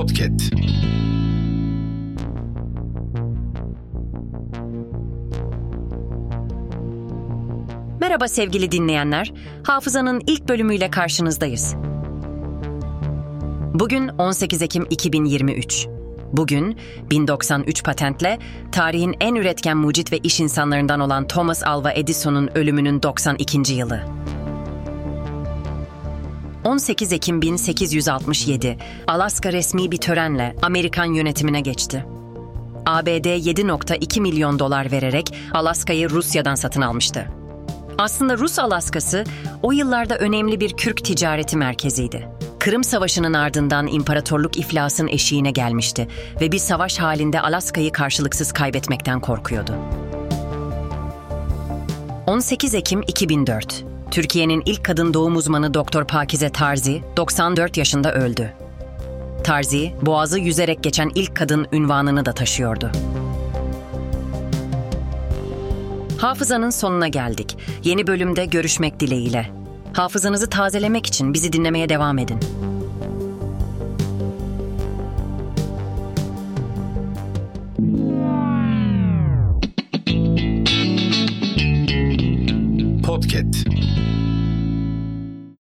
Podcast. Merhaba sevgili dinleyenler. Hafızanın ilk bölümüyle karşınızdayız. Bugün 18 Ekim 2023. Bugün 1093 patentle tarihin en üretken mucit ve iş insanlarından olan Thomas Alva Edison'un ölümünün 92. yılı. 18 Ekim 1867, Alaska resmi bir törenle Amerikan yönetimine geçti. ABD 7.2 milyon dolar vererek Alaska'yı Rusya'dan satın almıştı. Aslında Rus Alaskası o yıllarda önemli bir Kürk ticareti merkeziydi. Kırım Savaşı'nın ardından imparatorluk iflasın eşiğine gelmişti ve bir savaş halinde Alaska'yı karşılıksız kaybetmekten korkuyordu. 18 Ekim 2004 Türkiye'nin ilk kadın doğum uzmanı Doktor Pakize Tarzi 94 yaşında öldü. Tarzi, boğazı yüzerek geçen ilk kadın ünvanını da taşıyordu. Hafızanın sonuna geldik. Yeni bölümde görüşmek dileğiyle. Hafızanızı tazelemek için bizi dinlemeye devam edin. Podcast